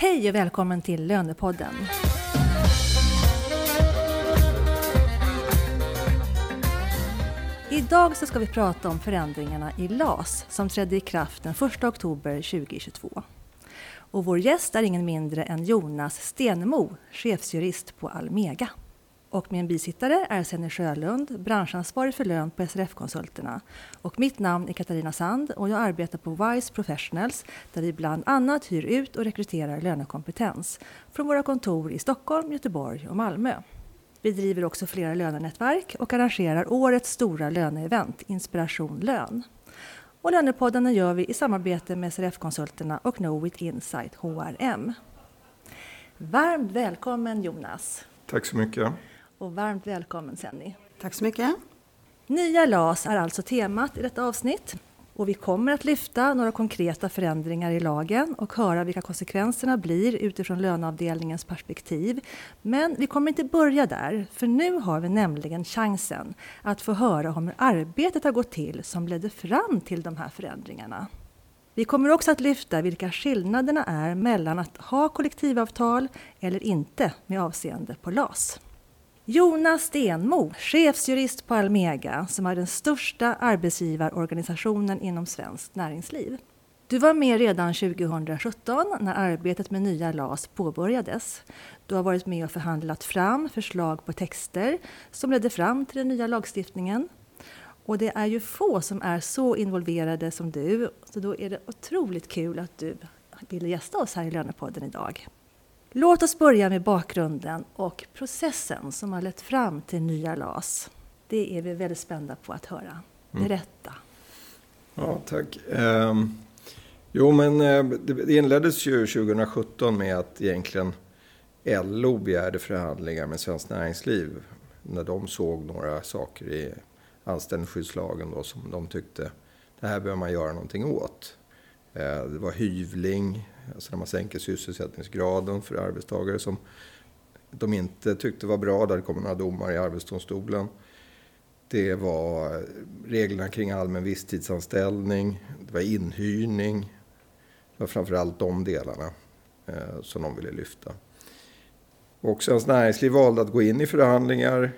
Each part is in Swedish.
Hej och välkommen till Lönepodden! Idag så ska vi prata om förändringarna i LAS som trädde i kraft den 1 oktober 2022. Och vår gäst är ingen mindre än Jonas Stenemo, chefsjurist på Almega. Och min bisittare är Senny Sjölund, branschansvarig för lön på SRF-konsulterna. Och mitt namn är Katarina Sand och jag arbetar på WISE Professionals där vi bland annat hyr ut och rekryterar lönekompetens från våra kontor i Stockholm, Göteborg och Malmö. Vi driver också flera lönenätverk och arrangerar årets stora löneevent, Inspiration Lön. Och Lönepodden gör vi i samarbete med SRF-konsulterna och Knowit Insight HRM. Varmt välkommen Jonas! Tack så mycket! Och varmt välkommen Senny! Tack så mycket! Nya LAS är alltså temat i detta avsnitt. Och vi kommer att lyfta några konkreta förändringar i lagen och höra vilka konsekvenserna blir utifrån löneavdelningens perspektiv. Men vi kommer inte börja där, för nu har vi nämligen chansen att få höra om hur arbetet har gått till som ledde fram till de här förändringarna. Vi kommer också att lyfta vilka skillnaderna är mellan att ha kollektivavtal eller inte med avseende på LAS. Jonas Stenmo, chefsjurist på Almega, som är den största arbetsgivarorganisationen inom svenskt näringsliv. Du var med redan 2017 när arbetet med nya LAS påbörjades. Du har varit med och förhandlat fram förslag på texter som ledde fram till den nya lagstiftningen. Och det är ju få som är så involverade som du, så då är det otroligt kul att du ville gästa oss här i Lönepodden idag. Låt oss börja med bakgrunden och processen som har lett fram till nya LAS. Det är vi väldigt spända på att höra. Mm. Berätta. Mm. Ja, tack. Eh, jo, men eh, det inleddes ju 2017 med att egentligen LO begärde förhandlingar med Svenskt Näringsliv när de såg några saker i anställningsskyddslagen då, som de tyckte det här behöver man göra någonting åt. Eh, det var hyvling, Alltså när man sänker sysselsättningsgraden för arbetstagare som de inte tyckte var bra. Där kom några domar i Arbetsdomstolen. Det var reglerna kring allmän visstidsanställning. Det var inhyrning. Det var framförallt de delarna eh, som de ville lyfta. Och Svenskt Näringsliv valde att gå in i förhandlingar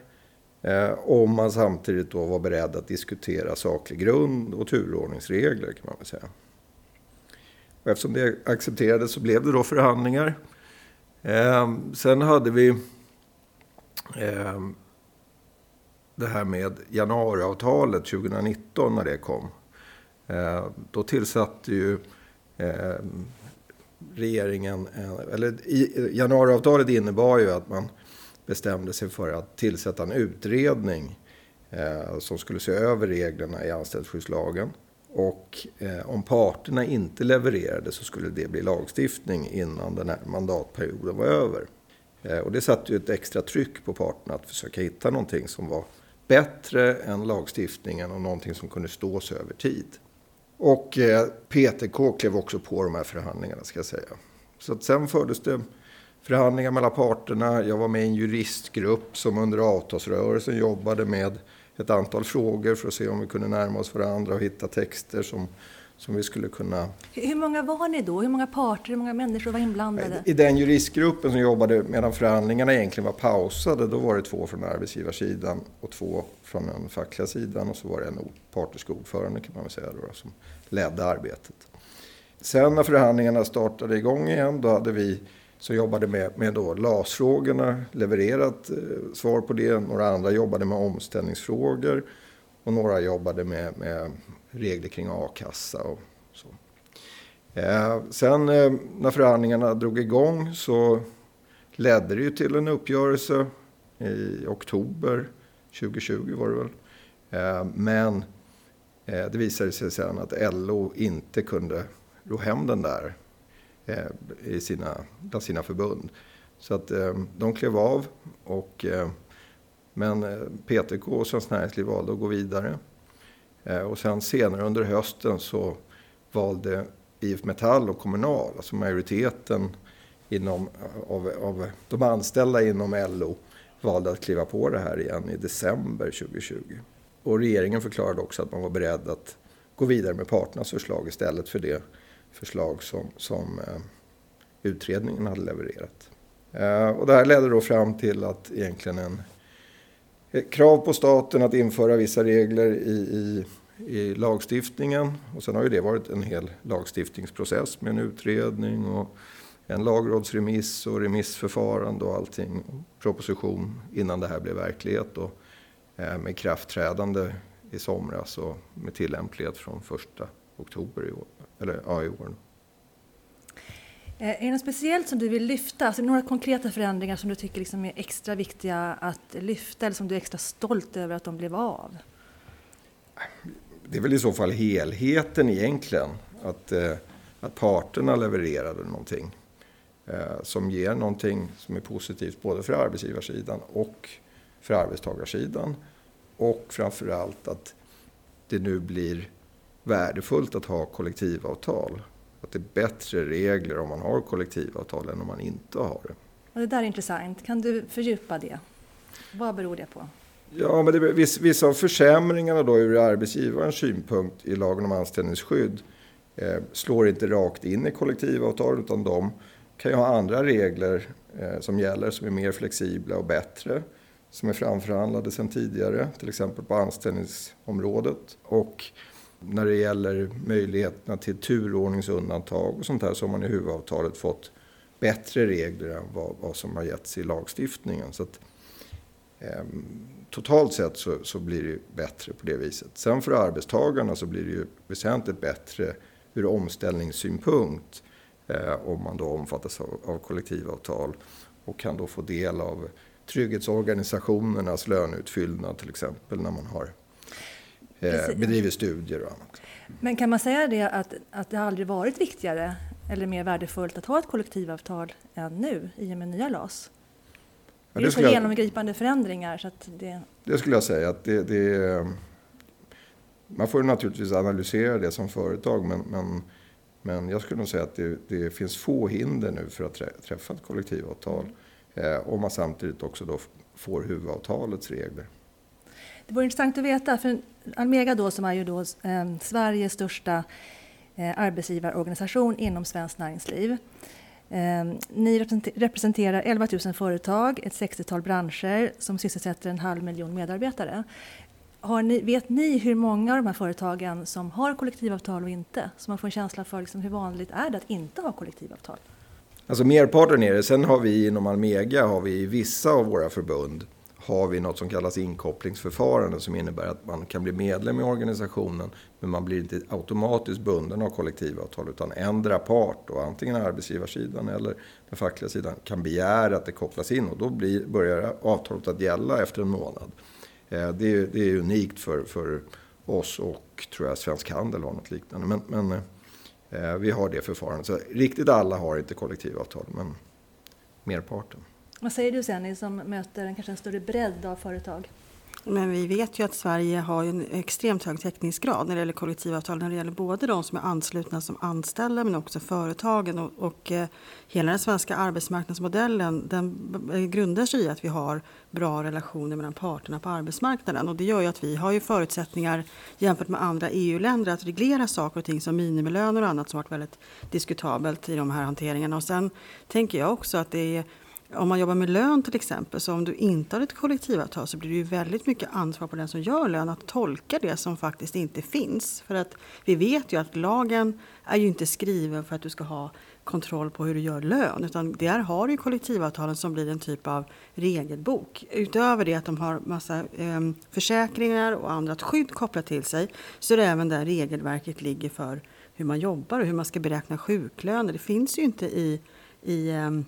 eh, om man samtidigt då var beredd att diskutera saklig grund och turordningsregler kan man väl säga. Och eftersom det accepterades så blev det då förhandlingar. Eh, sen hade vi eh, det här med januariavtalet 2019 när det kom. Eh, då tillsatte ju ehm, regeringen, eh, eller i, januariavtalet innebar ju att man bestämde sig för att tillsätta en utredning eh, som skulle se över reglerna i anställningsskyddslagen. Och eh, om parterna inte levererade så skulle det bli lagstiftning innan den här mandatperioden var över. Eh, och det satte ju ett extra tryck på parterna att försöka hitta någonting som var bättre än lagstiftningen och någonting som kunde stå sig över tid. Och eh, PTK klev också på de här förhandlingarna ska jag säga. Så att sen fördes det förhandlingar mellan parterna. Jag var med i en juristgrupp som under avtalsrörelsen jobbade med ett antal frågor för att se om vi kunde närma oss varandra och hitta texter som, som vi skulle kunna... Hur många var ni då? Hur många parter, hur många människor var inblandade? I den juristgruppen som jobbade medan förhandlingarna egentligen var pausade, då var det två från arbetsgivarsidan och två från den fackliga sidan och så var det en partisk ordförande kan man väl säga då, som ledde arbetet. Sen när förhandlingarna startade igång igen, då hade vi som jobbade med, med då LAS-frågorna, levererat eh, svar på det. Några andra jobbade med omställningsfrågor och några jobbade med, med regler kring a-kassa och så. Eh, sen eh, när förhandlingarna drog igång så ledde det ju till en uppgörelse i oktober 2020 var det väl. Eh, men eh, det visade sig sen att LO inte kunde ro hem den där Eh, i sina, bland sina förbund. Så att eh, de klev av. Och, eh, men PTK och Svenskt Näringsliv valde att gå vidare. Och sen senare under hösten så valde IF Metall och Kommunal, alltså majoriteten inom, av, av de anställda inom LO, valde att kliva på det här igen i december 2020. Och regeringen förklarade också att man var beredd att gå vidare med parternas förslag istället för det förslag som, som eh, utredningen hade levererat. Eh, och det här ledde då fram till att egentligen en krav på staten att införa vissa regler i, i, i lagstiftningen. Och sen har ju det varit en hel lagstiftningsprocess med en utredning och en lagrådsremiss och remissförfarande och allting. Proposition innan det här blev verklighet och eh, med kraftträdande i somras och med tillämplighet från första oktober i år. Eller, ja, i år. Eh, är det något speciellt som du vill lyfta? Alltså några konkreta förändringar som du tycker liksom är extra viktiga att lyfta eller som du är extra stolt över att de blev av? Det är väl i så fall helheten egentligen. Att, eh, att parterna levererade någonting eh, som ger någonting som är positivt både för arbetsgivarsidan och för arbetstagarsidan. Och framförallt att det nu blir värdefullt att ha kollektivavtal. Att det är bättre regler om man har kollektivavtal än om man inte har det. Och det där är intressant. Kan du fördjupa det? Vad beror det på? Ja, men det, vissa av försämringarna då ur arbetsgivarens synpunkt i lagen om anställningsskydd eh, slår inte rakt in i kollektivavtal utan de kan ju ha andra regler eh, som gäller som är mer flexibla och bättre som är framförhandlade sedan tidigare, till exempel på anställningsområdet. Och när det gäller möjligheterna till turordningsundantag och sånt här så har man i huvudavtalet fått bättre regler än vad, vad som har getts i lagstiftningen. Så att, eh, totalt sett så, så, blir det bättre på det viset. Sen för arbetstagarna så blir det ju väsentligt bättre ur omställningssynpunkt eh, om man då omfattas av, av kollektivavtal och kan då få del av trygghetsorganisationernas löneutfyllnad till exempel när man har eh, bedriver studier och annat. Men kan man säga det att, att det aldrig varit viktigare eller mer värdefullt att ha ett kollektivavtal än nu i och med nya LAS? Ja, det, är så jag, genomgripande förändringar. Så att det... det skulle jag säga. att det, det, Man får naturligtvis analysera det som företag men, men, men jag skulle nog säga att det, det finns få hinder nu för att träffa ett kollektivavtal. Eh, om man samtidigt också då får huvudavtalets regler. Det vore intressant att veta, för Almega då, som är ju då, eh, Sveriges största eh, arbetsgivarorganisation inom svenskt näringsliv. Eh, ni representerar 11 000 företag, ett 60-tal branscher som sysselsätter en halv miljon medarbetare. Ni, vet ni hur många av de här företagen som har kollektivavtal och inte? Så man får en känsla för liksom hur vanligt är det att inte ha kollektivavtal? Alltså merparten är det. Sen har vi inom Almega, har vi i vissa av våra förbund, har vi något som kallas inkopplingsförfarande som innebär att man kan bli medlem i organisationen men man blir inte automatiskt bunden av kollektivavtal utan ändra part, och antingen arbetsgivarsidan eller den fackliga sidan, kan begära att det kopplas in och då blir, börjar avtalet att gälla efter en månad. Eh, det är, det är unikt för, för oss och tror jag Svensk Handel har något liknande. Men, men eh, vi har det förfarandet. Så riktigt alla har inte kollektivavtal men merparten. Vad säger du Senni som möter en, kanske en större bredd av företag? Men vi vet ju att Sverige har en extremt hög täckningsgrad när det gäller kollektivavtal. När det gäller både de som är anslutna som anställda men också företagen. Och, och eh, hela den svenska arbetsmarknadsmodellen den eh, grundar sig i att vi har bra relationer mellan parterna på arbetsmarknaden. Och det gör ju att vi har ju förutsättningar jämfört med andra EU-länder att reglera saker och ting som minimilöner och annat som varit väldigt diskutabelt i de här hanteringarna. Och sen tänker jag också att det är om man jobbar med lön till exempel, så om du inte har ett kollektivavtal så blir det ju väldigt mycket ansvar på den som gör lön att tolka det som faktiskt inte finns. För att vi vet ju att lagen är ju inte skriven för att du ska ha kontroll på hur du gör lön, utan där har du kollektivavtalen som blir en typ av regelbok. Utöver det att de har massa ehm, försäkringar och annat skydd kopplat till sig, så är det även där regelverket ligger för hur man jobbar och hur man ska beräkna sjuklöner. Det finns ju inte i, i ehm,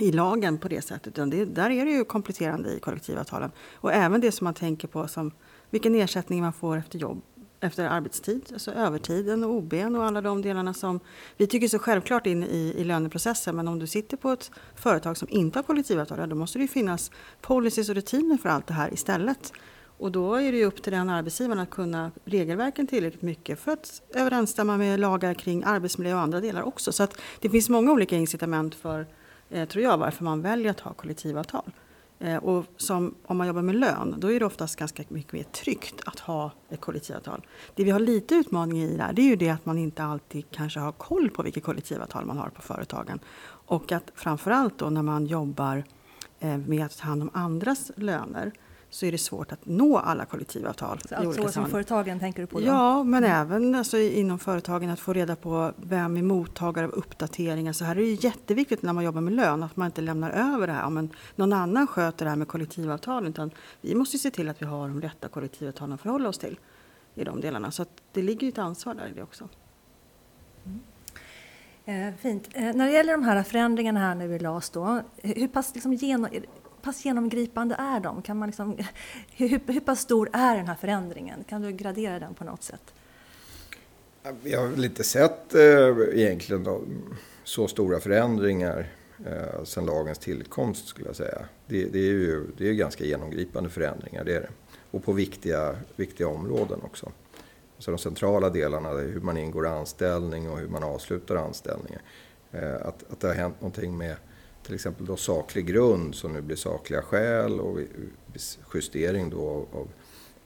i lagen på det sättet. Utan det, där är det ju kompletterande i kollektivavtalen. Och även det som man tänker på som vilken ersättning man får efter jobb efter arbetstid, alltså övertiden och OB och alla de delarna som vi tycker är så självklart in i, i löneprocessen. Men om du sitter på ett företag som inte har kollektivavtal, då måste det ju finnas policies och rutiner för allt det här istället. Och då är det ju upp till den arbetsgivaren att kunna regelverken tillräckligt mycket för att överensstämma med lagar kring arbetsmiljö och andra delar också. Så att det finns många olika incitament för Eh, tror jag, varför man väljer att ha kollektivavtal. Eh, och som, om man jobbar med lön, då är det oftast ganska mycket mer tryggt att ha ett kollektivavtal. Det vi har lite utmaning i där, det är ju det att man inte alltid kanske har koll på vilket kollektivavtal man har på företagen. Och att framförallt då när man jobbar eh, med att ta hand om andras löner så är det svårt att nå alla kollektivavtal. Så alltså som företagen tänker du på? Då? Ja, men mm. även alltså, inom företagen att få reda på vem är mottagare av uppdateringar. Så här är det jätteviktigt när man jobbar med lön att man inte lämnar över det här. Om någon annan sköter det här med kollektivavtalen. Utan vi måste se till att vi har de rätta kollektivavtalen att förhålla oss till i de delarna. Så det ligger ett ansvar där i det också. Mm. Eh, fint. Eh, när det gäller de här förändringarna här nu i LAS då, hur pass liksom genom, pass genomgripande är de? Kan man liksom, hur, hur pass stor är den här förändringen? Kan du gradera den på något sätt? Vi har väl inte sett eh, egentligen då, så stora förändringar eh, sedan lagens tillkomst skulle jag säga. Det, det är ju det är ganska genomgripande förändringar, det är det. Och på viktiga, viktiga områden också. Så de centrala delarna, hur man ingår anställning och hur man avslutar anställningen. Eh, att, att det har hänt någonting med till exempel då saklig grund som nu blir sakliga skäl och justering då av,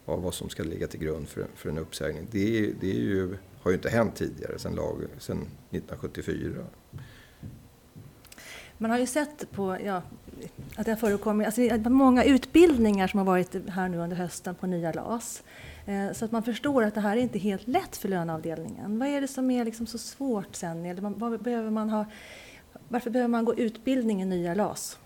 av vad som ska ligga till grund för, för en uppsägning. Det, det är ju, har ju inte hänt tidigare sedan, lag, sedan 1974. Man har ju sett på, ja, att det har förekommit alltså, många utbildningar som har varit här nu under hösten på nya LAS. Eh, så att man förstår att det här är inte helt lätt för löneavdelningen. Vad är det som är liksom så svårt sen? Eller vad behöver man ha varför behöver man gå utbildning i nya LAS?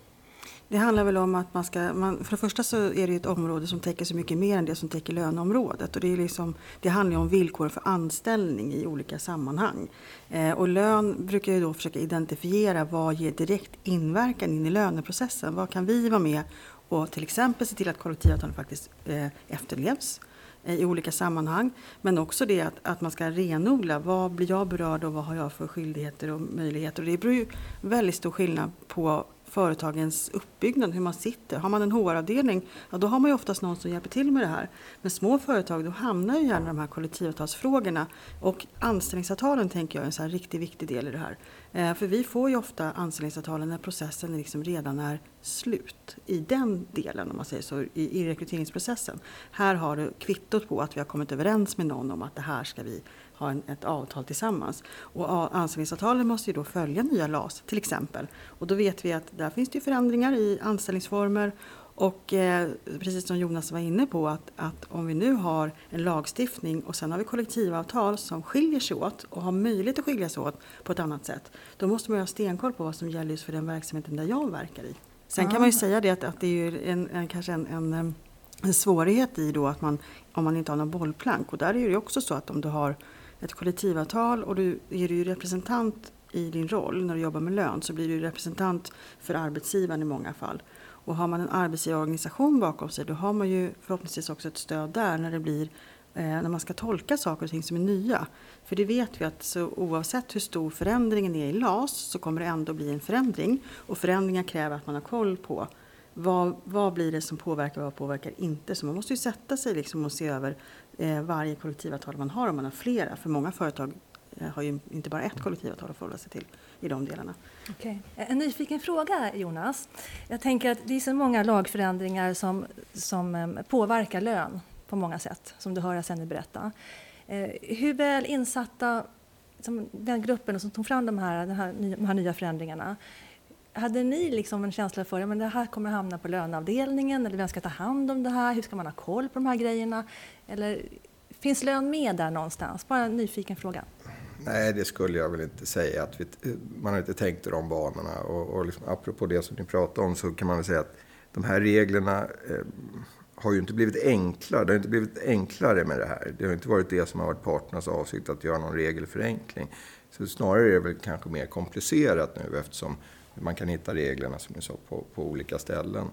Det handlar väl om att man ska, man, för det första så är det ett område som täcker så mycket mer än det som täcker löneområdet. Och det, är liksom, det handlar om villkor för anställning i olika sammanhang. Eh, och lön brukar ju då försöka identifiera vad ger direkt inverkan in i löneprocessen. Vad kan vi vara med och till exempel se till att kollektivavtalen faktiskt eh, efterlevs Eh, i olika sammanhang. Men också det att, att man ska renodla. Vad blir jag berörd och vad har jag för skyldigheter och möjligheter? Och det beror ju väldigt stor skillnad på företagens uppbyggnad, hur man sitter. Har man en HR-avdelning, ja, då har man ju oftast någon som hjälper till med det här. Men små företag, då hamnar ju gärna de här kollektivavtalsfrågorna. Och anställningsavtalen tänker jag är en så här riktigt viktig del i det här. Eh, för vi får ju ofta anställningsavtalen när processen liksom redan är slut. I den delen, om man säger så, i, i rekryteringsprocessen. Här har du kvittot på att vi har kommit överens med någon om att det här ska vi ha en, ett avtal tillsammans. Och anställningsavtalen måste ju då följa nya LAS till exempel. Och då vet vi att där finns det förändringar i anställningsformer och eh, precis som Jonas var inne på att, att, om vi nu har en lagstiftning och sen har vi kollektivavtal som skiljer sig åt och har möjlighet att skilja sig åt på ett annat sätt. Då måste man ha stenkoll på vad som gäller just för den verksamheten där jag verkar i. Sen kan man ju ah. säga det att, att det är en, en, kanske en, en, en svårighet i då att man om man inte har någon bollplank och där är det ju också så att om du har ett kollektivavtal och du är du representant i din roll när du jobbar med lön så blir du representant för arbetsgivaren i många fall. Och har man en arbetsgivarorganisation bakom sig då har man ju förhoppningsvis också ett stöd där när det blir eh, när man ska tolka saker och ting som är nya. För det vet vi att så oavsett hur stor förändringen är i LAS så kommer det ändå bli en förändring. Och förändringar kräver att man har koll på vad, vad blir det som påverkar och vad påverkar inte. Så man måste ju sätta sig liksom och se över eh, varje kollektivavtal man har om man har flera. För många företag Eh, har ju inte bara ett kollektivavtal att förhålla sig till i de delarna. Okay. Eh, en nyfiken fråga Jonas. Jag tänker att det är så många lagförändringar som, som ehm, påverkar lön på många sätt, som du hör Senni berätta. Eh, hur väl insatta, som den gruppen som tog fram de här, de här, de här nya förändringarna, hade ni liksom en känsla för att det här kommer att hamna på löneavdelningen eller vem ska ta hand om det här? Hur ska man ha koll på de här grejerna? Eller finns lön med där någonstans? Bara en nyfiken fråga. Nej, det skulle jag väl inte säga. Att vi, man har inte tänkt i de banorna. Och, och liksom, apropå det som ni pratade om så kan man väl säga att de här reglerna eh, har ju inte blivit enklare. Det har inte blivit enklare med det här. Det har inte varit det som har varit parternas avsikt att göra någon regelförenkling. Så snarare är det väl kanske mer komplicerat nu eftersom man kan hitta reglerna som ni sa på, på olika ställen.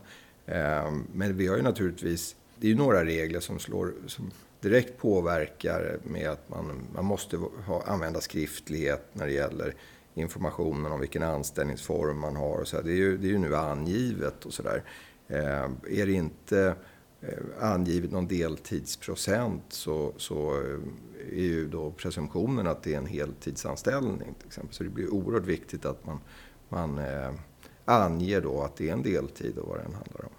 Eh, men vi har ju naturligtvis, det är ju några regler som slår, som direkt påverkar med att man, man måste ha, använda skriftlighet när det gäller informationen om vilken anställningsform man har. Och så det, är ju, det är ju nu angivet och sådär. Eh, är det inte eh, angivet någon deltidsprocent så, så eh, är ju då presumtionen att det är en heltidsanställning. Till exempel. Så det blir oerhört viktigt att man, man eh, anger då att det är en deltid och vad den handlar om.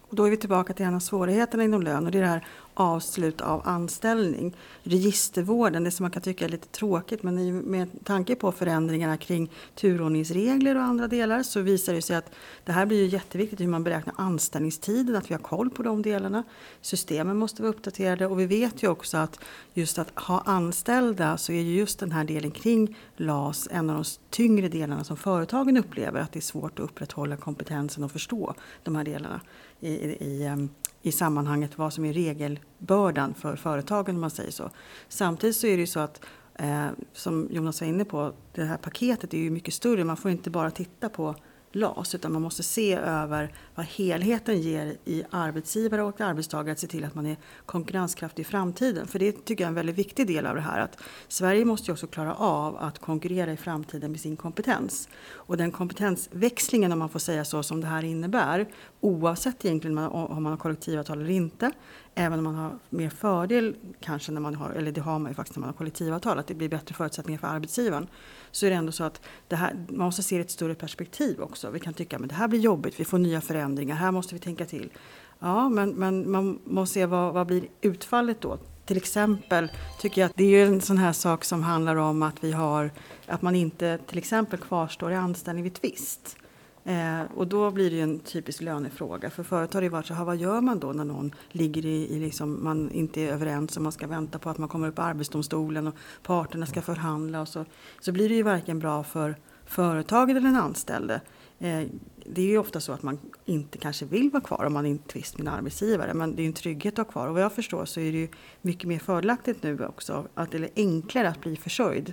Och då är vi tillbaka till en av svårigheterna inom lön och det är det här avslut av anställning. Registervården, det som man kan tycka är lite tråkigt men med tanke på förändringarna kring turordningsregler och andra delar så visar det sig att det här blir ju jätteviktigt hur man beräknar anställningstiden, att vi har koll på de delarna. Systemen måste vara uppdaterade och vi vet ju också att just att ha anställda så är ju just den här delen kring LAS en av de tyngre delarna som företagen upplever att det är svårt att upprätthålla kompetensen och förstå de här delarna i, i, i ehm, i sammanhanget vad som är regelbördan för företagen om man säger så. Samtidigt så är det ju så att eh, som Jonas var inne på, det här paketet är ju mycket större. Man får inte bara titta på LAS utan man måste se över vad helheten ger i arbetsgivare och arbetstagare att se till att man är konkurrenskraftig i framtiden. För det tycker jag är en väldigt viktig del av det här att Sverige måste ju också klara av att konkurrera i framtiden med sin kompetens. Och den kompetensväxlingen om man får säga så som det här innebär oavsett egentligen om man har kollektivavtal eller inte även om man har mer fördel kanske när man har, eller det har man ju faktiskt när man har kollektivavtal, att det blir bättre förutsättningar för arbetsgivaren. Så är det ändå så att det här, man måste se det i ett större perspektiv också. Vi kan tycka att det här blir jobbigt, vi får nya förändringar, här måste vi tänka till. Ja, men, men man måste se vad, vad blir utfallet då? Till exempel tycker jag att det är en sån här sak som handlar om att vi har, att man inte till exempel kvarstår i anställning vid tvist. Eh, och då blir det en typisk lönefråga. För förut har det varit så här, vad gör man då när någon ligger i, i liksom, man inte är överens och man ska vänta på att man kommer upp på Arbetsdomstolen och parterna ska förhandla och så. Så blir det ju varken bra för företaget eller den anställde. Eh, det är ju ofta så att man inte kanske vill vara kvar om man är i tvist med en arbetsgivare. Men det är en trygghet att vara kvar. Och vad jag förstår så är det ju mycket mer fördelaktigt nu också. Att, eller enklare att bli försörjd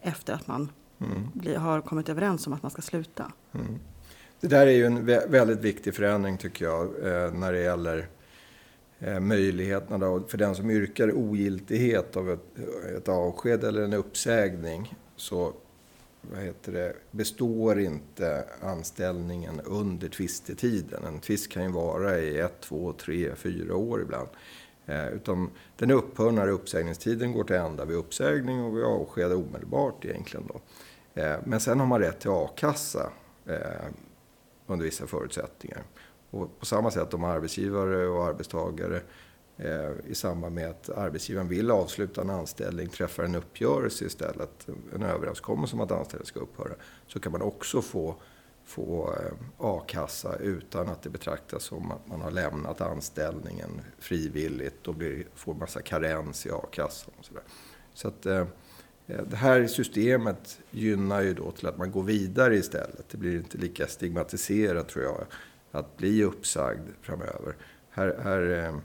efter att man mm. blir, har kommit överens om att man ska sluta. Mm. Det där är ju en väldigt viktig förändring tycker jag eh, när det gäller eh, möjligheterna då, för den som yrkar ogiltighet av ett, ett avsked eller en uppsägning så vad heter det, består inte anställningen under tvistetiden. En tvist kan ju vara i ett, två, tre, fyra år ibland. Eh, utan den upphör när uppsägningstiden går till ända vid uppsägning och vid avsked omedelbart egentligen. Då. Eh, men sen har man rätt till a-kassa eh, under vissa förutsättningar. Och på samma sätt om arbetsgivare och arbetstagare eh, Eh, i samband med att arbetsgivaren vill avsluta en anställning träffar en uppgörelse istället, en överenskommelse om att anställningen ska upphöra, så kan man också få, få eh, a-kassa utan att det betraktas som att man har lämnat anställningen frivilligt och blir, får massa karens i a-kassan. Och så där. så att, eh, det här systemet gynnar ju då till att man går vidare istället. Det blir inte lika stigmatiserat tror jag att bli uppsagd framöver. Här, här,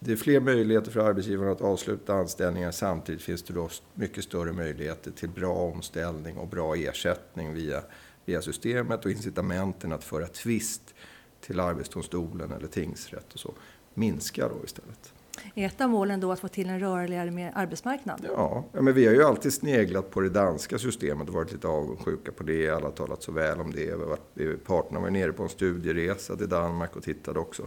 det är fler möjligheter för arbetsgivaren att avsluta anställningar. Samtidigt finns det då mycket större möjligheter till bra omställning och bra ersättning via, via systemet och incitamenten att föra tvist till Arbetsdomstolen eller tingsrätt och så minskar då istället. Är ett av målen då att få till en rörligare arbetsmarknad? Ja, men vi har ju alltid sneglat på det danska systemet och varit lite avundsjuka på det. Alla har talat så väl om det. Parterna var nere på en studieresa till Danmark och tittade också.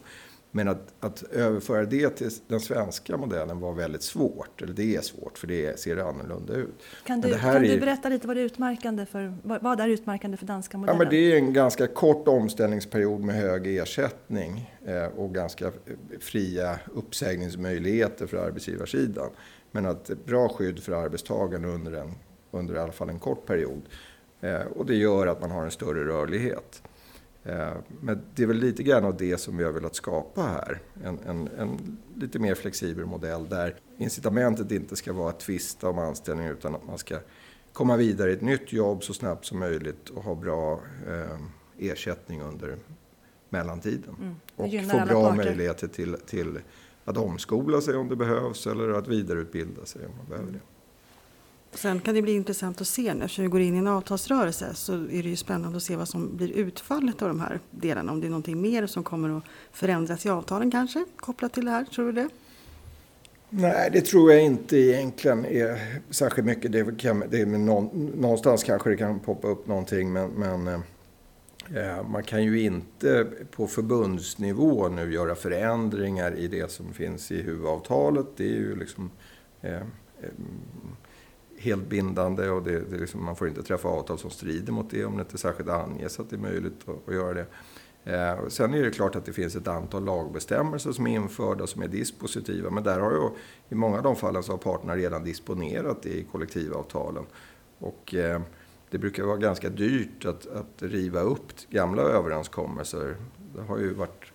Men att, att, överföra det till den svenska modellen var väldigt svårt. Eller det är svårt, för det ser annorlunda ut. Kan du, kan du berätta lite vad, det är utmärkande för, vad är utmärkande för danska modellen? Ja, men det är en ganska kort omställningsperiod med hög ersättning eh, och ganska fria uppsägningsmöjligheter för arbetsgivarsidan. Men att bra skydd för arbetstagaren under, en, under i alla fall en kort period. Eh, och det gör att man har en större rörlighet. Eh, men det är väl lite grann av det som vi har velat skapa här. En, en, en, lite mer flexibel modell där incitamentet inte ska vara att tvista om anställning utan att man ska komma vidare i ett nytt jobb så snabbt som möjligt och ha bra eh, ersättning under mellantiden. Mm. Och få bra parter. möjligheter till, till att omskola sig om det behövs eller att vidareutbilda sig om man behöver det. Sen kan det bli intressant att se när vi går in i en avtalsrörelse så är det ju spännande att se vad som blir utfallet av de här delarna. Om det är någonting mer som kommer att förändras i avtalen kanske kopplat till det här, tror du det? Nej, det tror jag inte egentligen är särskilt mycket. Det, kan, det är någon, någonstans kanske det kan poppa upp någonting men, men eh, man kan ju inte på förbundsnivå nu göra förändringar i det som finns i huvudavtalet. Det är ju liksom eh, eh helt bindande och det, det liksom, man får inte träffa avtal som strider mot det om det inte särskilt anges att det är möjligt att, att göra det. Eh, sen är det klart att det finns ett antal lagbestämmelser som är införda som är dispositiva. Men där har ju, i många av de fallen så har parterna redan disponerat det i kollektivavtalen. Och eh, det brukar vara ganska dyrt att, att riva upp gamla överenskommelser. Det har ju varit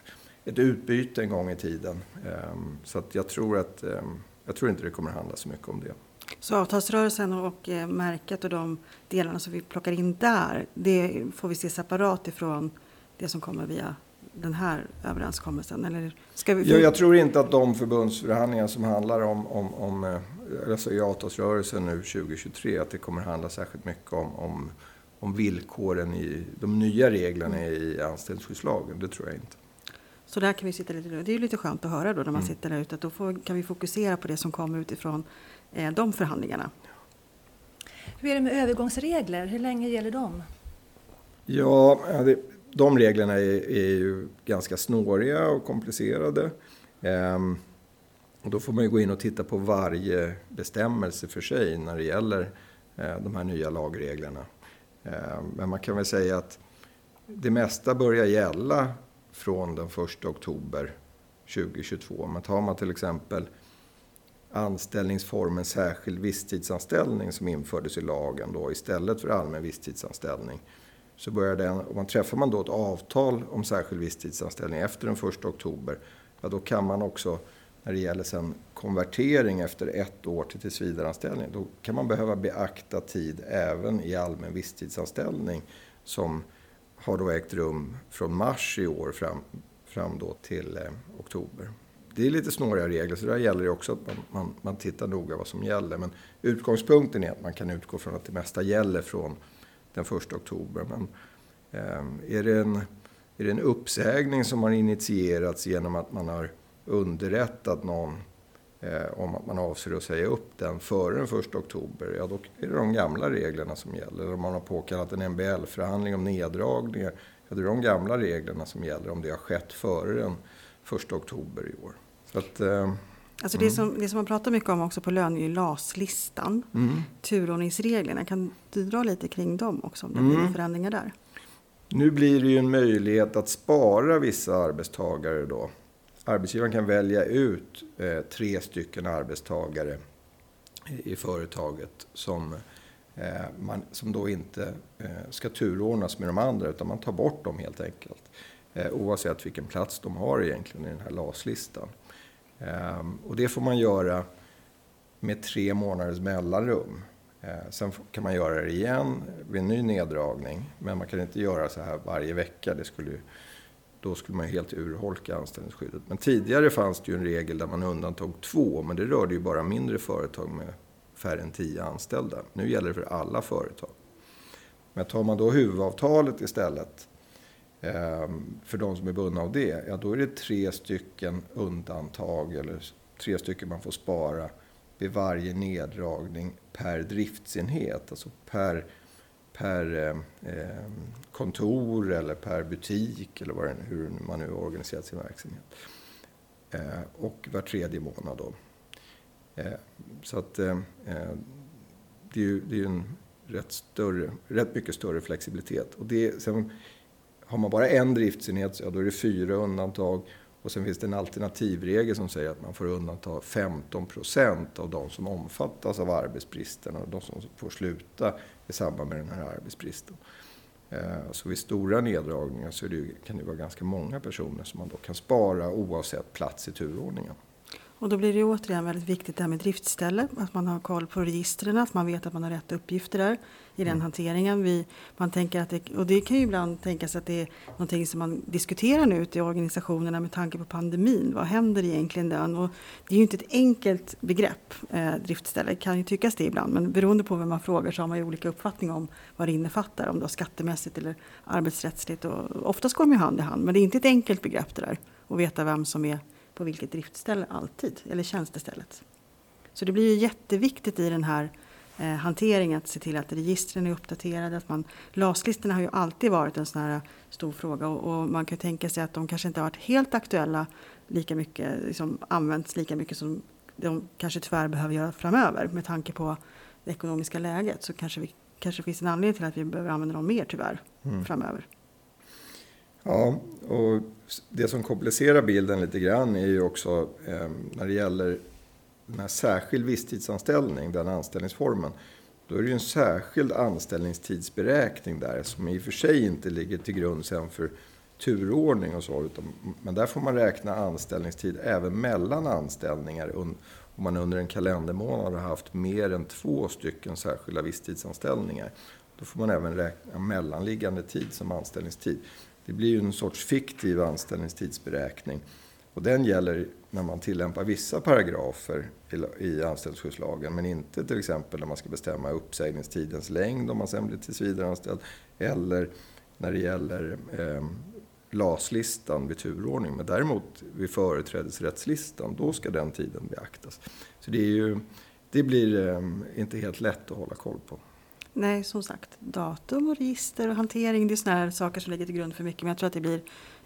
ett utbyte en gång i tiden. Eh, så att jag tror att eh, jag tror inte det kommer att handla så mycket om det. Så avtalsrörelsen och eh, märket och de delarna som vi plockar in där, det får vi se separat ifrån det som kommer via den här överenskommelsen? Eller ska vi... jag, jag tror inte att de förbundsförhandlingar som handlar om, om, om eh, alltså i avtalsrörelsen nu 2023, att det kommer handla särskilt mycket om, om, om villkoren i de nya reglerna i anställningsskyddslagen. Det tror jag inte. Så där kan vi sitta lite Det är lite skönt att höra då när man mm. sitter där ute att då får, kan vi fokusera på det som kommer utifrån eh, de förhandlingarna. Hur är det med övergångsregler? Hur länge gäller de? Ja, det, de reglerna är, är, ju ganska snåriga och komplicerade. Ehm, och då får man ju gå in och titta på varje bestämmelse för sig när det gäller eh, de här nya lagreglerna. Ehm, men man kan väl säga att det mesta börjar gälla från den 1 oktober 2022. Men tar man till exempel anställningsformen särskild visstidsanställning som infördes i lagen då istället för allmän visstidsanställning så börjar den, om man träffar man då ett avtal om särskild visstidsanställning efter den 1 oktober, ja då kan man också när det gäller sen konvertering efter ett år till tillsvidareanställning, då kan man behöva beakta tid även i allmän visstidsanställning som har då ägt rum från mars i år fram, fram då till eh, oktober. Det är lite snåriga regler, så där gäller det också att man, man, man tittar noga vad som gäller. Men utgångspunkten är att man kan utgå från att det mesta gäller från den 1 oktober. Men eh, är, det en, är det en uppsägning som har initierats genom att man har underrättat någon om att man avser att säga upp den före den 1 oktober, ja då är det de gamla reglerna som gäller. Om man har påkallat en MBL-förhandling om neddragningar, ja det är de gamla reglerna som gäller om det har skett före den 1 oktober i år. Så att, eh, Alltså det, mm. som, det som man pratar mycket om också på lön är ju LAS-listan. Mm. Turordningsreglerna. Kan du dra lite kring dem också om det mm. blir förändringar där? Nu blir det ju en möjlighet att spara vissa arbetstagare då. Arbetsgivaren kan välja ut eh, tre stycken arbetstagare i, i företaget som, eh, man, som då inte eh, ska turordnas med de andra utan man tar bort dem helt enkelt. Eh, oavsett vilken plats de har egentligen i den här LAS-listan. Ehm, och det får man göra med tre månaders mellanrum. Eh, sen kan man göra det igen vid en ny neddragning. Men man kan inte göra så här varje vecka. Det skulle, då skulle man helt urholka anställningsskyddet. Men tidigare fanns det ju en regel där man undantog två. Men det rörde ju bara mindre företag med färre än tio anställda. Nu gäller det för alla företag. Men tar man då huvudavtalet istället ehm, för de som är bundna av det, ja då är det tre stycken undantag eller tre stycken man får spara vid varje neddragning per driftsenhet. Alltså per, per eh, eh, kontor eller per butik eller vad det, hur man nu har organiserat sin verksamhet. Eh, och var tredje månad då. Så att det är ju det är en rätt, större, rätt mycket större flexibilitet. Och det, sen, har man bara en driftsenhet, ja, då är det fyra undantag. Och sen finns det en alternativregel som säger att man får undanta 15 procent av de som omfattas av arbetsbristen och de som får sluta i samband med den här arbetsbristen. Eh, så vid stora neddragningar så det, kan det vara ganska många personer som man då kan spara oavsett plats i turordningen. Och då blir det återigen väldigt viktigt det här med driftställe, att man har koll på registren, att man vet att man har rätt uppgifter där i den mm. hanteringen. Vi, man tänker att det, och det kan ju ibland tänkas att det är någonting som man diskuterar nu ute i organisationerna med tanke på pandemin. Vad händer egentligen där? Och det är ju inte ett enkelt begrepp, eh, driftställe, kan ju tyckas det ibland, men beroende på vem man frågar så har man ju olika uppfattning om vad det innefattar, om det är skattemässigt eller arbetsrättsligt. Och oftast går de ju hand i hand, men det är inte ett enkelt begrepp det där, att veta vem som är på vilket driftställe alltid, eller tjänstestället. Så det blir ju jätteviktigt i den här eh, hanteringen att se till att registren är uppdaterade. Att man, LAS-listorna har ju alltid varit en sån här stor fråga och, och, man kan tänka sig att de kanske inte har varit helt aktuella lika mycket, liksom använts lika mycket som de kanske tyvärr behöver göra framöver med tanke på det ekonomiska läget så kanske, vi, kanske finns en anledning till att vi behöver använda dem mer tyvärr mm. framöver. Ja, och det som komplicerar bilden lite grann är ju också eh, när det gäller den här särskild visstidsanställning, den anställningsformen. Då är det ju en särskild anställningstidsberäkning där som i och för sig inte ligger till grund sen för turordning och så. Utan, men där får man räkna anställningstid även mellan anställningar om man under en kalendermånad har haft mer än två stycken särskilda visstidsanställningar. Då får man även räkna mellanliggande tid som anställningstid. Det blir ju en sorts fiktiv anställningstidsberäkning. Och den gäller när man tillämpar vissa paragrafer i anställningsskyddslagen men inte till exempel när man ska bestämma uppsägningstidens längd om man sen blir tillsvidareanställd eller när det gäller eh, LAS-listan vid turordning. Men däremot vid företrädesrättslistan, då ska den tiden beaktas. Så det, är ju, det blir eh, inte helt lätt att hålla koll på. Nej, som sagt, datum och register och hantering, det är sådana här saker som ligger till grund för mycket. Men jag tror att det blir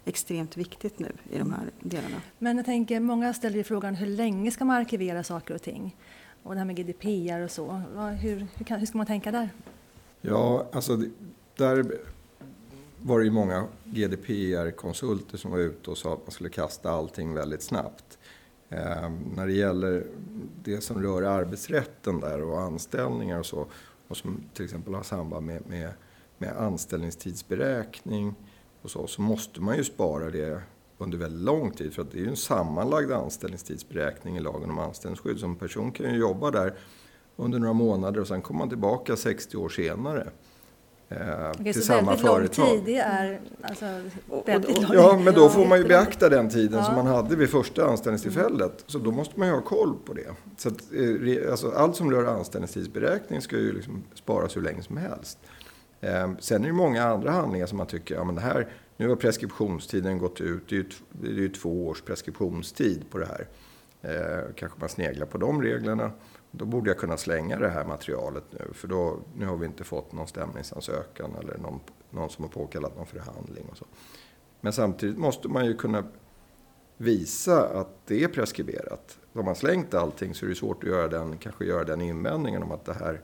extremt viktigt nu i de här delarna. Men jag tänker, många ställer ju frågan hur länge ska man arkivera saker och ting? Och det här med GDPR och så, hur, hur, kan, hur ska man tänka där? Ja, alltså där var det ju många GDPR-konsulter som var ute och sa att man skulle kasta allting väldigt snabbt. Eh, när det gäller det som rör arbetsrätten där och anställningar och så och som till exempel har samband med, med, med anställningstidsberäkning och så, så måste man ju spara det under väldigt lång tid. För att det är ju en sammanlagd anställningstidsberäkning i lagen om anställningsskydd. Så en person kan ju jobba där under några månader och sen kommer man tillbaka 60 år senare. Eh, till samma väldigt företag. lång tid, det är alltså väldigt lång Ja, men då får man ju beakta den tiden ja. som man hade vid första anställningstillfället. Så då måste man ju ha koll på det. Så att, eh, alltså, allt som rör anställningstidsberäkning ska ju liksom sparas hur länge som helst. Eh, sen är det många andra handlingar som man tycker, ja men det här, nu har preskriptionstiden gått ut. Det är ju, det är ju två års preskriptionstid på det här. Eh, kanske man sneglar på de reglerna. Då borde jag kunna slänga det här materialet nu. För då, nu har vi inte fått någon stämningsansökan eller någon, någon som har påkallat någon förhandling. Och så. Men samtidigt måste man ju kunna visa att det är preskriberat. Har man slängt allting så är det svårt att göra den, kanske göra den invändningen om att det här,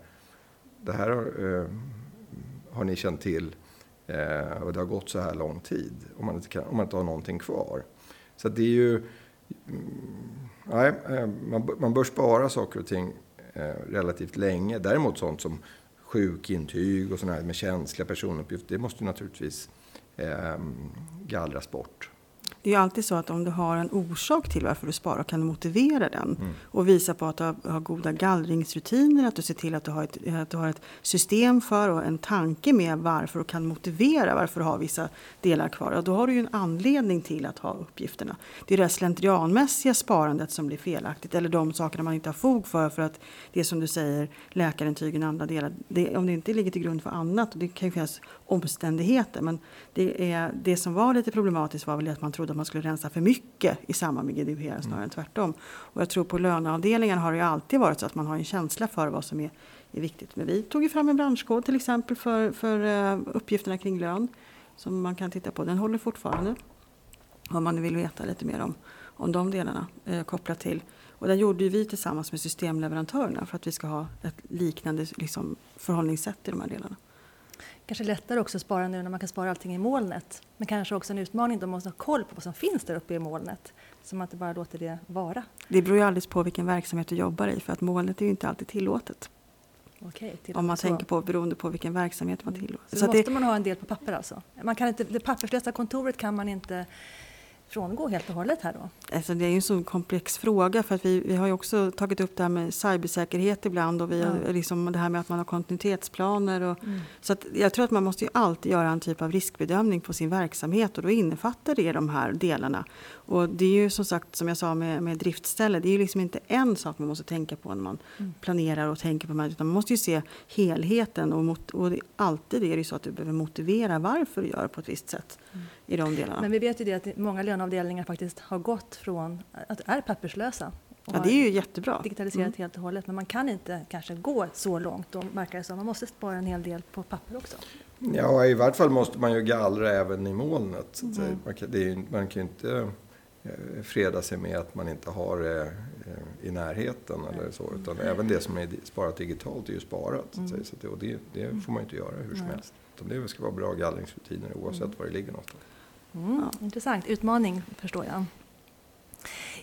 det här eh, har ni känt till eh, och det har gått så här lång tid. Om man inte, kan, om man inte har någonting kvar. Så det är ju... Nej, eh, man, man bör spara saker och ting eh, relativt länge. Däremot sånt som sjukintyg och sådana här med känsliga personuppgifter, det måste naturligtvis eh, gallras bort. Det är ju alltid så att om du har en orsak till varför du sparar kan du motivera den mm. och visa på att du har, har, goda gallringsrutiner, att du ser till att du har ett, att du har ett system för och en tanke med varför och kan motivera varför du har vissa delar kvar. Och då har du ju en anledning till att ha uppgifterna. Det är det slentrianmässiga sparandet som blir felaktigt eller de sakerna man inte har fog för för att det är som du säger läkarintygen och andra delar. Det, om det inte ligger till grund för annat, och det kan ju finnas omständigheter men det, är, det som var lite problematiskt var väl att man trodde trodde att man skulle rensa för mycket i samband med GDPR snarare än tvärtom. Och jag tror på löneavdelningen har det ju alltid varit så att man har en känsla för vad som är, är viktigt. Men vi tog ju fram en branschkod till exempel för, för uh, uppgifterna kring lön som man kan titta på. Den håller fortfarande. Om man vill veta lite mer om, om de delarna eh, kopplat till. Och den gjorde vi tillsammans med systemleverantörerna för att vi ska ha ett liknande liksom, förhållningssätt i de här delarna kanske lättare också att spara nu när man kan spara allting i molnet. Men kanske också en utmaning då man måste ha koll på vad som finns där uppe i molnet. Så man inte bara låter det vara. Det beror ju alldeles på vilken verksamhet du jobbar i för att molnet är ju inte alltid tillåtet. Okej, Om man så. tänker på beroende på vilken verksamhet man tillåter. Så, så måste det, man ha en del på papper alltså? Man kan inte, det papperslösa kontoret kan man inte frångå helt och hållet här då? Alltså det är ju en så komplex fråga för att vi, vi har ju också tagit upp det här med cybersäkerhet ibland och vi ja. liksom det här med att man har kontinuitetsplaner. Och, mm. Så att jag tror att man måste ju alltid göra en typ av riskbedömning på sin verksamhet och då innefattar det de här delarna. Och det är ju som sagt som jag sa med, med driftställe, det är ju liksom inte en sak man måste tänka på när man mm. planerar och tänker på det utan man måste ju se helheten och, mot, och det, alltid är det så att du behöver motivera varför du gör på ett visst sätt mm. i de delarna. Men vi vet ju det att många löneavdelningar faktiskt har gått från att är papperslösa Ja, det är ju jättebra. Digitaliserat mm. helt och hållet. Men man kan inte kanske gå så långt. Då verkar det som. Man måste spara en hel del på papper också. Ja, i vart fall måste man ju gallra även i molnet. Mm. Man, kan, är, man kan ju inte freda sig med att man inte har det eh, i närheten eller så. Utan mm. även det som är sparat digitalt är ju sparat. Mm. Så det, och det, det, får man ju inte göra hur som helst. Utan det ska vara bra gallringsrutiner oavsett mm. var det ligger någonstans. Mm, ja. Intressant, utmaning förstår jag.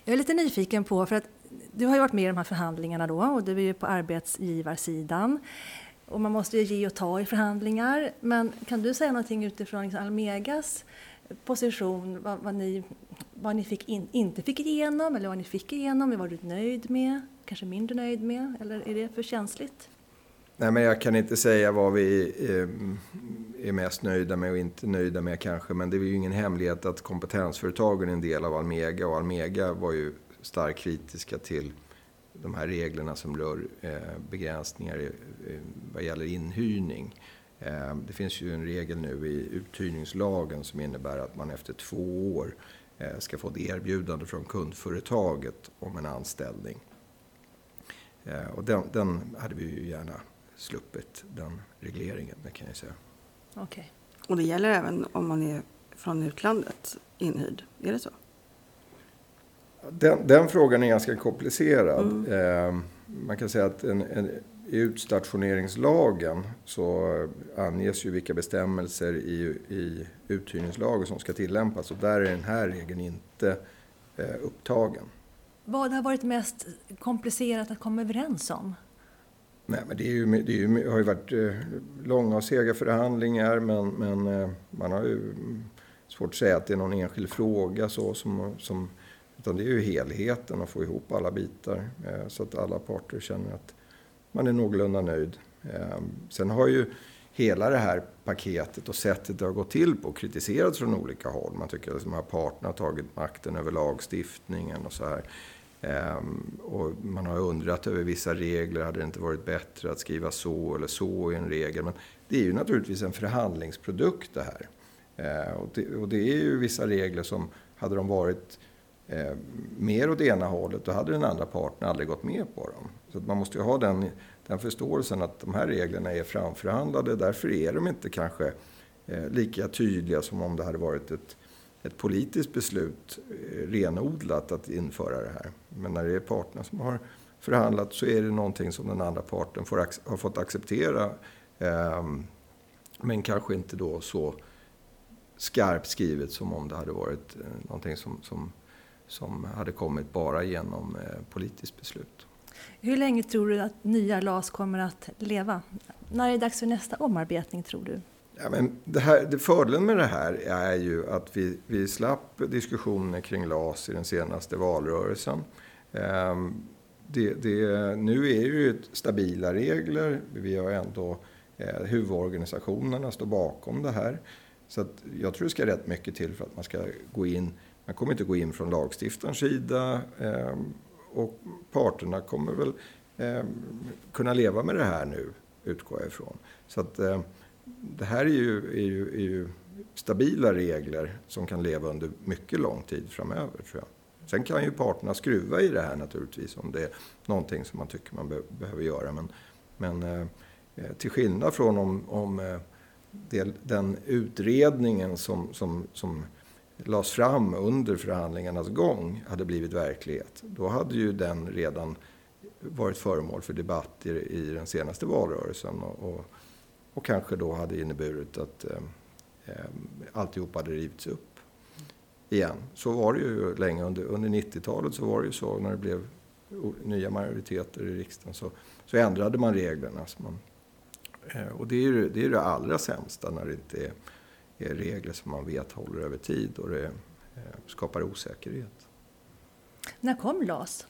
Jag är lite nyfiken på, för att du har ju varit med i de här förhandlingarna då och du är ju på arbetsgivarsidan. Och man måste ju ge och ta i förhandlingar. Men kan du säga någonting utifrån liksom Almegas position, vad, vad ni, vad ni fick in, inte fick igenom eller vad ni fick igenom? Vad du nöjd med? Kanske mindre nöjd med? Eller är det för känsligt? Nej, men jag kan inte säga vad vi ehm, är mest nöjda med och inte nöjda med kanske. Men det är ju ingen hemlighet att kompetensföretagen är en del av Almega och Almega var ju starkt kritiska till de här reglerna som rör eh, begränsningar vad gäller inhyrning. Ehm, det finns ju en regel nu i uthyrningslagen som innebär att man efter två år ska få ett erbjudande från kundföretaget om en anställning. Och den, den hade vi ju gärna sluppit den regleringen, det kan jag säga. Okay. Och det gäller även om man är från utlandet inhyrd, är det så? Den, den frågan är ganska komplicerad. Mm. Eh, man kan säga att en, en, i utstationeringslagen så anges ju vilka bestämmelser i, i uthyrningslagen som ska tillämpas och där är den här regeln inte eh, upptagen. Vad har varit mest komplicerat att komma överens om? Nej, men det, är ju, det, ju, har ju varit eh, långa och sega förhandlingar men, men eh, man har ju svårt att säga att det är någon enskild fråga så som, som utan det är ju helheten att få ihop alla bitar eh, så att alla parter känner att man är någorlunda nöjd. Ehm, sen har ju hela det här paketet och sättet det har gått till på kritiserats från olika håll. Man tycker att de här parterna har tagit makten över lagstiftningen och så här. Ehm, och man har undrat över vissa regler. Hade det inte varit bättre att skriva så eller så i en regel? Men det är ju naturligtvis en förhandlingsprodukt det här. Ehm, och, det, och, det, är ju vissa regler som, hade de varit eh, mer åt ena hållet, då hade den andra parten aldrig gått med på dem. Så man måste ju ha den, den förståelsen att de här reglerna är framförhandlade. Därför är de inte kanske eh, lika tydliga som om det hade varit ett ett politiskt beslut eh, renodlat att införa det här. Men när det är parterna som har förhandlat så är det någonting som den andra parten får, har fått acceptera. Eh, men kanske inte då så skarpt skrivet som om det hade varit eh, någonting som, som, som hade kommit bara genom eh, politiskt beslut. Hur länge tror du att nya LAS kommer att leva? När är det dags för nästa omarbetning tror du? Ja, men det här, det fördelen med det här är ju att vi, vi slapp diskussioner kring LAS i den senaste valrörelsen. Ehm, det, det, nu är ju stabila regler. Vi har ändå eh, huvudorganisationerna står bakom det här. Så jag tror det ska rätt mycket till för att man ska gå in. Man kommer inte gå in från lagstiftarens sida eh, och parterna kommer väl eh, kunna leva med det här nu, utgår jag ifrån. Så att, eh, det här är ju, är, ju, är ju, stabila regler som kan leva under mycket lång tid framöver. Tror jag. Sen kan ju parterna skruva i det här naturligtvis om det är någonting som man tycker man be behöver göra. Men, men eh, eh till skillnad från om, om eh, det, den utredningen som, som, som lades fram under förhandlingarnas gång hade blivit verklighet. Då hade ju den redan varit föremål för debatt i, i den senaste valrörelsen. Och, och och kanske då hade inneburit att eh, eh alltihop hade rivits upp igen. Så var det ju länge. Under, under 90-talet så var det ju så när det blev nya majoriteter i riksdagen så, så ändrade man reglerna. Så man, eh, och det är ju det, är det allra sämsta när det inte är, är regler som man vet håller över tid och det eh, skapar osäkerhet. När kom LAS?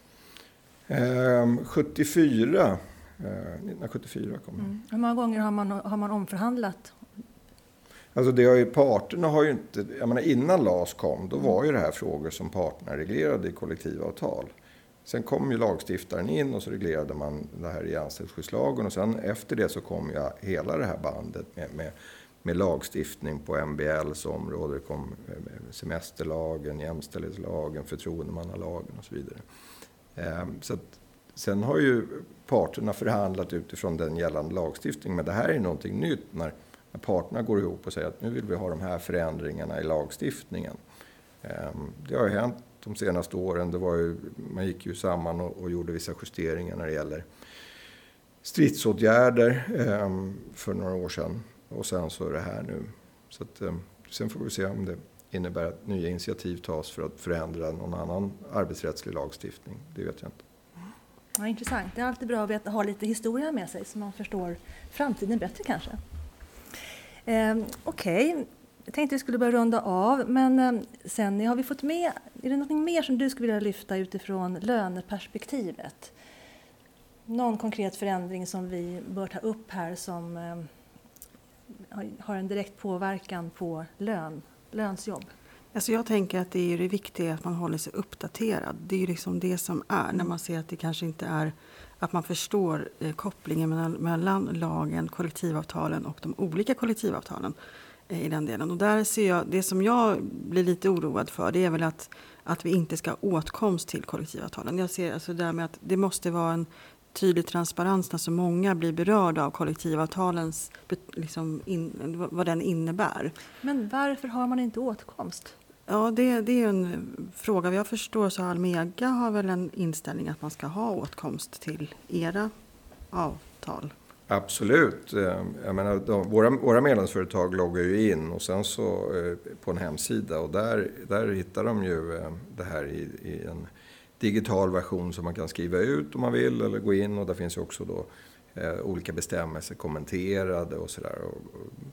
74 ehm, 1974 eh, kom mm. Hur många gånger har man, har man omförhandlat? Alltså det har ju, parterna har ju inte... Jag menar innan LAS kom, då var ju det här frågor som parterna reglerade i kollektivavtal. Sen kom ju lagstiftaren in och så reglerade man det här i anställningsskyddslagen. Och sen efter det så kom ju hela det här bandet med, med, med lagstiftning på MBLs område. Det kom eh, semesterlagen, jämställdhetslagen, förtroendemannalagen och så vidare. Ehm, så att, sen har ju parterna förhandlat utifrån den gällande lagstiftningen. Men det här är någonting nytt när, när parterna går ihop och säger att nu vill vi ha de här förändringarna i lagstiftningen. Ehm, det har ju hänt de senaste åren. Det var ju, man gick ju samman och, och gjorde vissa justeringar när det gäller stridsåtgärder ehm, för några år sedan. Och sen så är det här nu. Så att, eh, sen får vi se om det innebär att nya initiativ tas för att förändra någon annan arbetsrättslig lagstiftning. Det vet jag inte. Ja, intressant. Det är alltid bra att veta, ha lite historia med sig så man förstår framtiden bättre kanske. Eh, Okej, okay. jag tänkte vi skulle börja runda av, men eh, sen har vi fått med, är det något mer som du skulle vilja lyfta utifrån löneperspektivet? Någon konkret förändring som vi bör ta upp här som eh, har en direkt påverkan på lön, lönsjobb? Alltså jag tänker att det är det viktiga att man håller sig uppdaterad. Det är ju liksom det som är när man ser att det kanske inte är att man förstår eh, kopplingen mellan, mellan lagen, kollektivavtalen och de olika kollektivavtalen eh, i den delen. Och där ser jag, det som jag blir lite oroad för det är väl att, att vi inte ska ha åtkomst till kollektivavtalen. Jag ser alltså det med att det måste vara en tydlig transparens när så många blir berörda av kollektivavtalens, liksom in, vad den innebär. Men varför har man inte åtkomst? Ja, det, det är en fråga. Jag förstår så Almega har väl en inställning att man ska ha åtkomst till era avtal. Absolut. Eh, jag menar, de, våra, våra medlemsföretag loggar ju in och sen så eh, på en hemsida och där, där hittar de ju eh, det här i, i en digital version som man kan skriva ut om man vill eller gå in och där finns ju också då eh, olika bestämmelser kommenterade och sådär.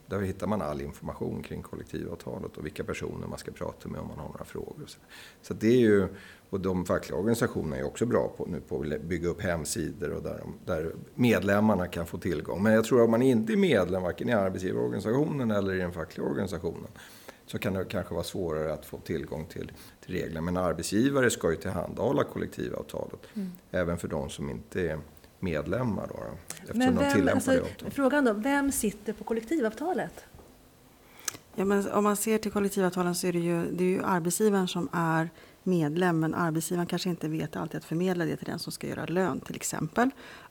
Där hittar man all information kring kollektivavtalet och vilka personer man ska prata med om man har några frågor. Så, så det är ju, och de fackliga organisationerna är också bra på nu på att bygga upp hemsidor och där, där medlemmarna kan få tillgång. Men jag tror att om man inte är medlem varken i arbetsgivarorganisationen eller i den fackliga organisationen så kan det kanske vara svårare att få tillgång till, till reglerna. Men arbetsgivare ska ju tillhandahålla kollektivavtalet mm. även för de som inte är medlemmar. Då, då Men vem, alltså, frågan då, vem sitter på kollektivavtalet? Ja, men om man ser till kollektivavtalen så är det ju, det är ju arbetsgivaren som är medlem men arbetsgivaren kanske inte vet alltid att förmedla det till den som ska göra lön till exempel.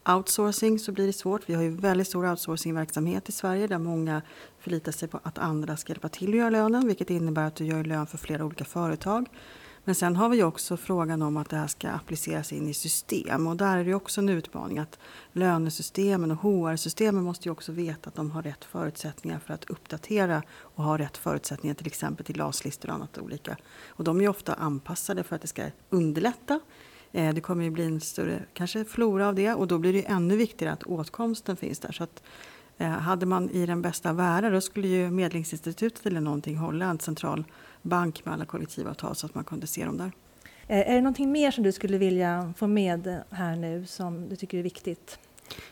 Outsourcing så blir det svårt. Vi har ju väldigt stor outsourcingverksamhet i Sverige där många förlitar sig på att andra ska hjälpa till att göra lönen vilket innebär att du gör lön för flera olika företag. Men sen har vi också frågan om att det här ska appliceras in i system och där är det också en utmaning att lönesystemen och HR-systemen måste ju också veta att de har rätt förutsättningar för att uppdatera och ha rätt förutsättningar till exempel till LAS-listor och annat olika. Och de är ofta anpassade för att det ska underlätta. Eh, det kommer ju bli en större kanske flora av det och då blir det ännu viktigare att åtkomsten finns där. Så att, eh, hade man i den bästa världen då skulle ju Medlingsinstitutet eller någonting hålla en central bank med alla kollektivavtal så att man kunde se dem där. Eh, är det någonting mer som du skulle vilja få med här nu som du tycker är viktigt?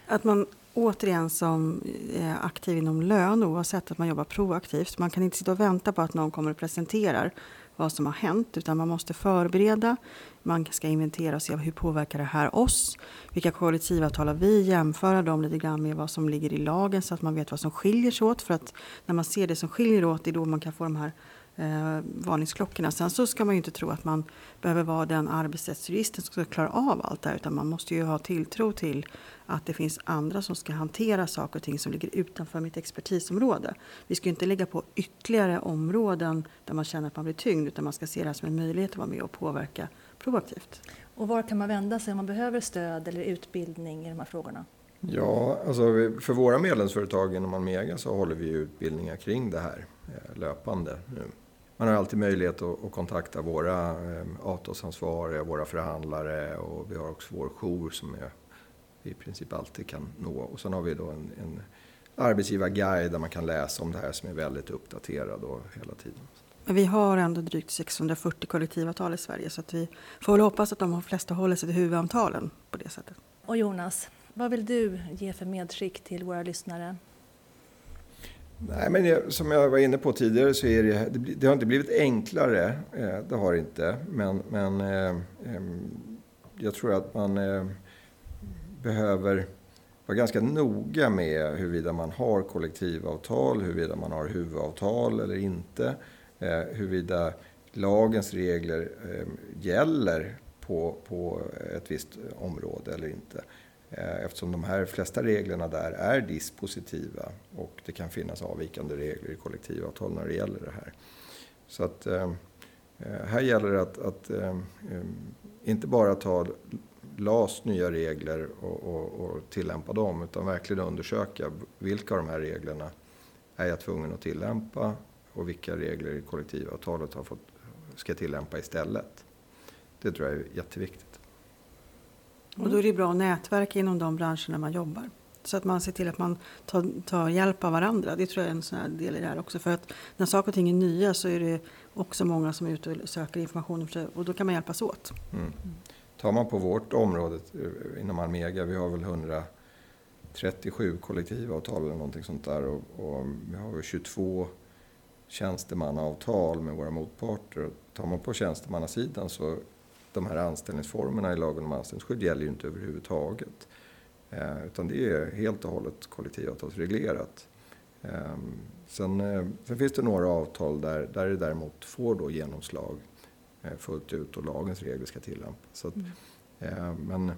Att man återigen som är aktiv inom lön oavsett att man jobbar proaktivt. Man kan inte sitta och vänta på att någon kommer och presenterar vad som har hänt utan man måste förbereda. Man ska inventera och se hur påverkar det här oss? Vilka kollektivavtal har vi? Jämföra dem lite grann med vad som ligger i lagen så att man vet vad som skiljer sig åt. För att när man ser det som skiljer åt det är då man kan få de här eh, varningsklockorna. Sen så ska man ju inte tro att man behöver vara den arbetsrättsjuristen som ska klara av allt det här utan man måste ju ha tilltro till att det finns andra som ska hantera saker och ting som ligger utanför mitt expertisområde. Vi ska inte lägga på ytterligare områden där man känner att man blir tyngd utan man ska se det här som en möjlighet att vara med och påverka proaktivt. Och var kan man vända sig om man behöver stöd eller utbildning i de här frågorna? Ja, alltså för våra medlemsföretag inom Almega så håller vi utbildningar kring det här eh, löpande nu man har alltid möjlighet att, att kontakta våra eh, avtalsansvariga, våra förhandlare och vi har också vår jour som är, vi i princip alltid kan nå. Och sen har vi då en, en arbetsgivarguide där man kan läsa om det här som är väldigt uppdaterad och hela tiden. Men vi har ändå drygt 640 kollektivavtal i Sverige så att vi får väl hoppas att de flesta håller sig till huvudavtalen på det sättet. Och Jonas, vad vill du ge för medskick till våra lyssnare? Nej, men jag, som jag var inne på tidigare så är det, det, det har inte blivit enklare. Eh, det har det inte. Men, men eh, jag tror att man eh, behöver vara ganska noga med huruvida man har kollektivavtal, huruvida man har huvudavtal eller inte. Eh, huruvida lagens regler eh, gäller på, på ett visst område eller inte. Eh, eftersom de här flesta reglerna där är dispositiva och det kan finnas avvikande regler i kollektivavtal när det gäller det här. Så att eh, eh, här gäller det att, att inte bara ta LAS nya regler och, och, och, tillämpa dem utan verkligen undersöka vilka av de här reglerna är jag tvungen att tillämpa och vilka regler i kollektivavtalet har fått, ska tillämpa istället. Det tror jag är jätteviktigt. Och då är det bra att nätverka inom de branscherna man jobbar. Så att man ser till att man tar, tar, hjälp av varandra. Det tror jag är en sån del i det här också. För att när saker och ting är nya så är det också många som är ute och söker information och då kan man hjälpas åt. Mm. Tar man på vårt område eh, inom Almega, vi har väl 137 kollektivavtal eller någonting sånt där och, och vi har 22 tjänstemannaavtal med våra motparter. Tar man på tjänstemannasidan så de här anställningsformerna i lagen om anställningsskydd gäller ju inte överhuvudtaget. Eh, utan det är helt och hållet kollektivavtalsreglerat. Eh, sen, eh, sen, finns det några avtal där, där det däremot får då genomslag eh, fullt ut och lagens regler ska tillämpas. Att, mm. Eh, men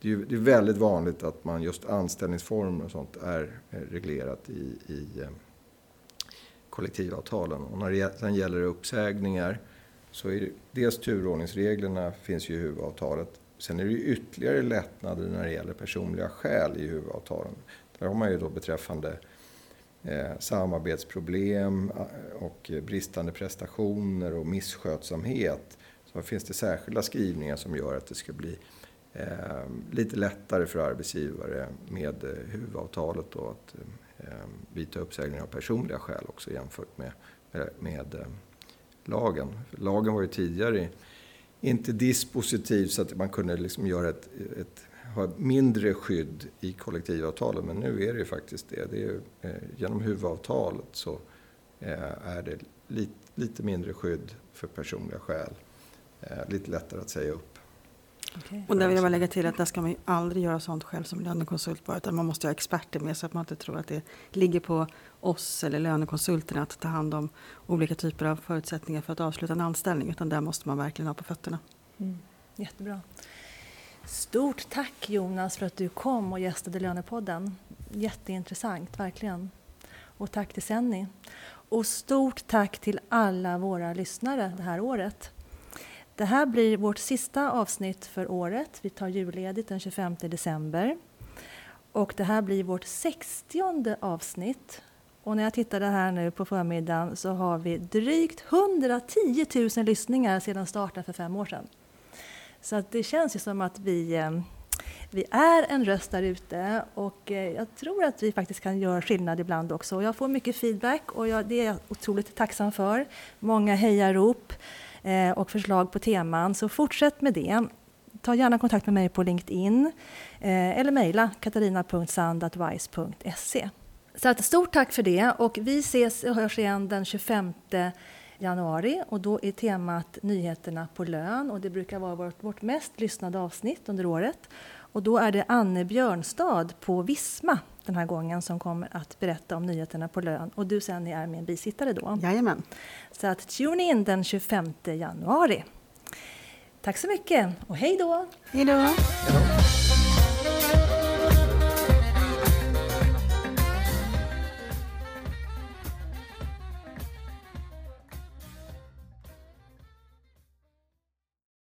det är, det är väldigt vanligt att man just anställningsformer och sånt är reglerat i, i eh, kollektivavtalen. Och när det sen gäller uppsägningar så är det, dels turordningsreglerna finns ju i huvudavtalet Sen är det ju ytterligare lättnader när det gäller personliga skäl i huvudavtalen. Där har man ju då beträffande eh, samarbetsproblem eh, och bristande prestationer och misskötsamhet. Så finns det särskilda skrivningar som gör att det ska bli eh, lite lättare för arbetsgivare med eh, huvudavtalet då att eh, eh vidta uppsägningar av personliga skäl också jämfört med, med, med eh, lagen. Lagen var ju tidigare inte dispositiv så att man kunde liksom göra ett, ett, ha mindre skydd i kollektivavtalen. Men nu är det ju faktiskt det. det är, eh, genom huvudavtalet så eh, är det lite, lite mindre skydd för personliga skäl. Eh, lite lättare att säga upp. Okay. Och där vill jag bara lägga till att där ska man ju aldrig göra sånt själv som lönekonsult bara, utan man måste ha experter med så att man inte tror att det ligger på oss eller lönekonsulterna att ta hand om olika typer av förutsättningar för att avsluta en anställning, utan där måste man verkligen ha på fötterna. Mm. Jättebra. Stort tack Jonas för att du kom och gästade Lönepodden. Jätteintressant, verkligen. Och tack till Senni. Och stort tack till alla våra lyssnare det här året. Det här blir vårt sista avsnitt för året. Vi tar julledigt den 25 december. Och det här blir vårt 60 avsnitt. Och när jag tittade här nu på förmiddagen så har vi drygt 110 000 lyssningar sedan starten för fem år sedan. Så att det känns ju som att vi, eh, vi är en röst där ute och eh, jag tror att vi faktiskt kan göra skillnad ibland också. Jag får mycket feedback och jag, det är jag otroligt tacksam för. Många hejarop. Eh, och förslag på teman. Så fortsätt med det. Ta gärna kontakt med mig på LinkedIn eh, eller mejla katarina.sand.wise.se. Så att stort tack för det och vi ses och hörs igen den 25 januari och då är temat nyheterna på lön och det brukar vara vårt, vårt mest lyssnade avsnitt under året. Och då är det Anne Björnstad på Visma den här gången som kommer att berätta om nyheterna på lön. Och du sen är min bisittare då. Jajamän. Så att tune in den 25 januari. Tack så mycket och hej då! Hej då!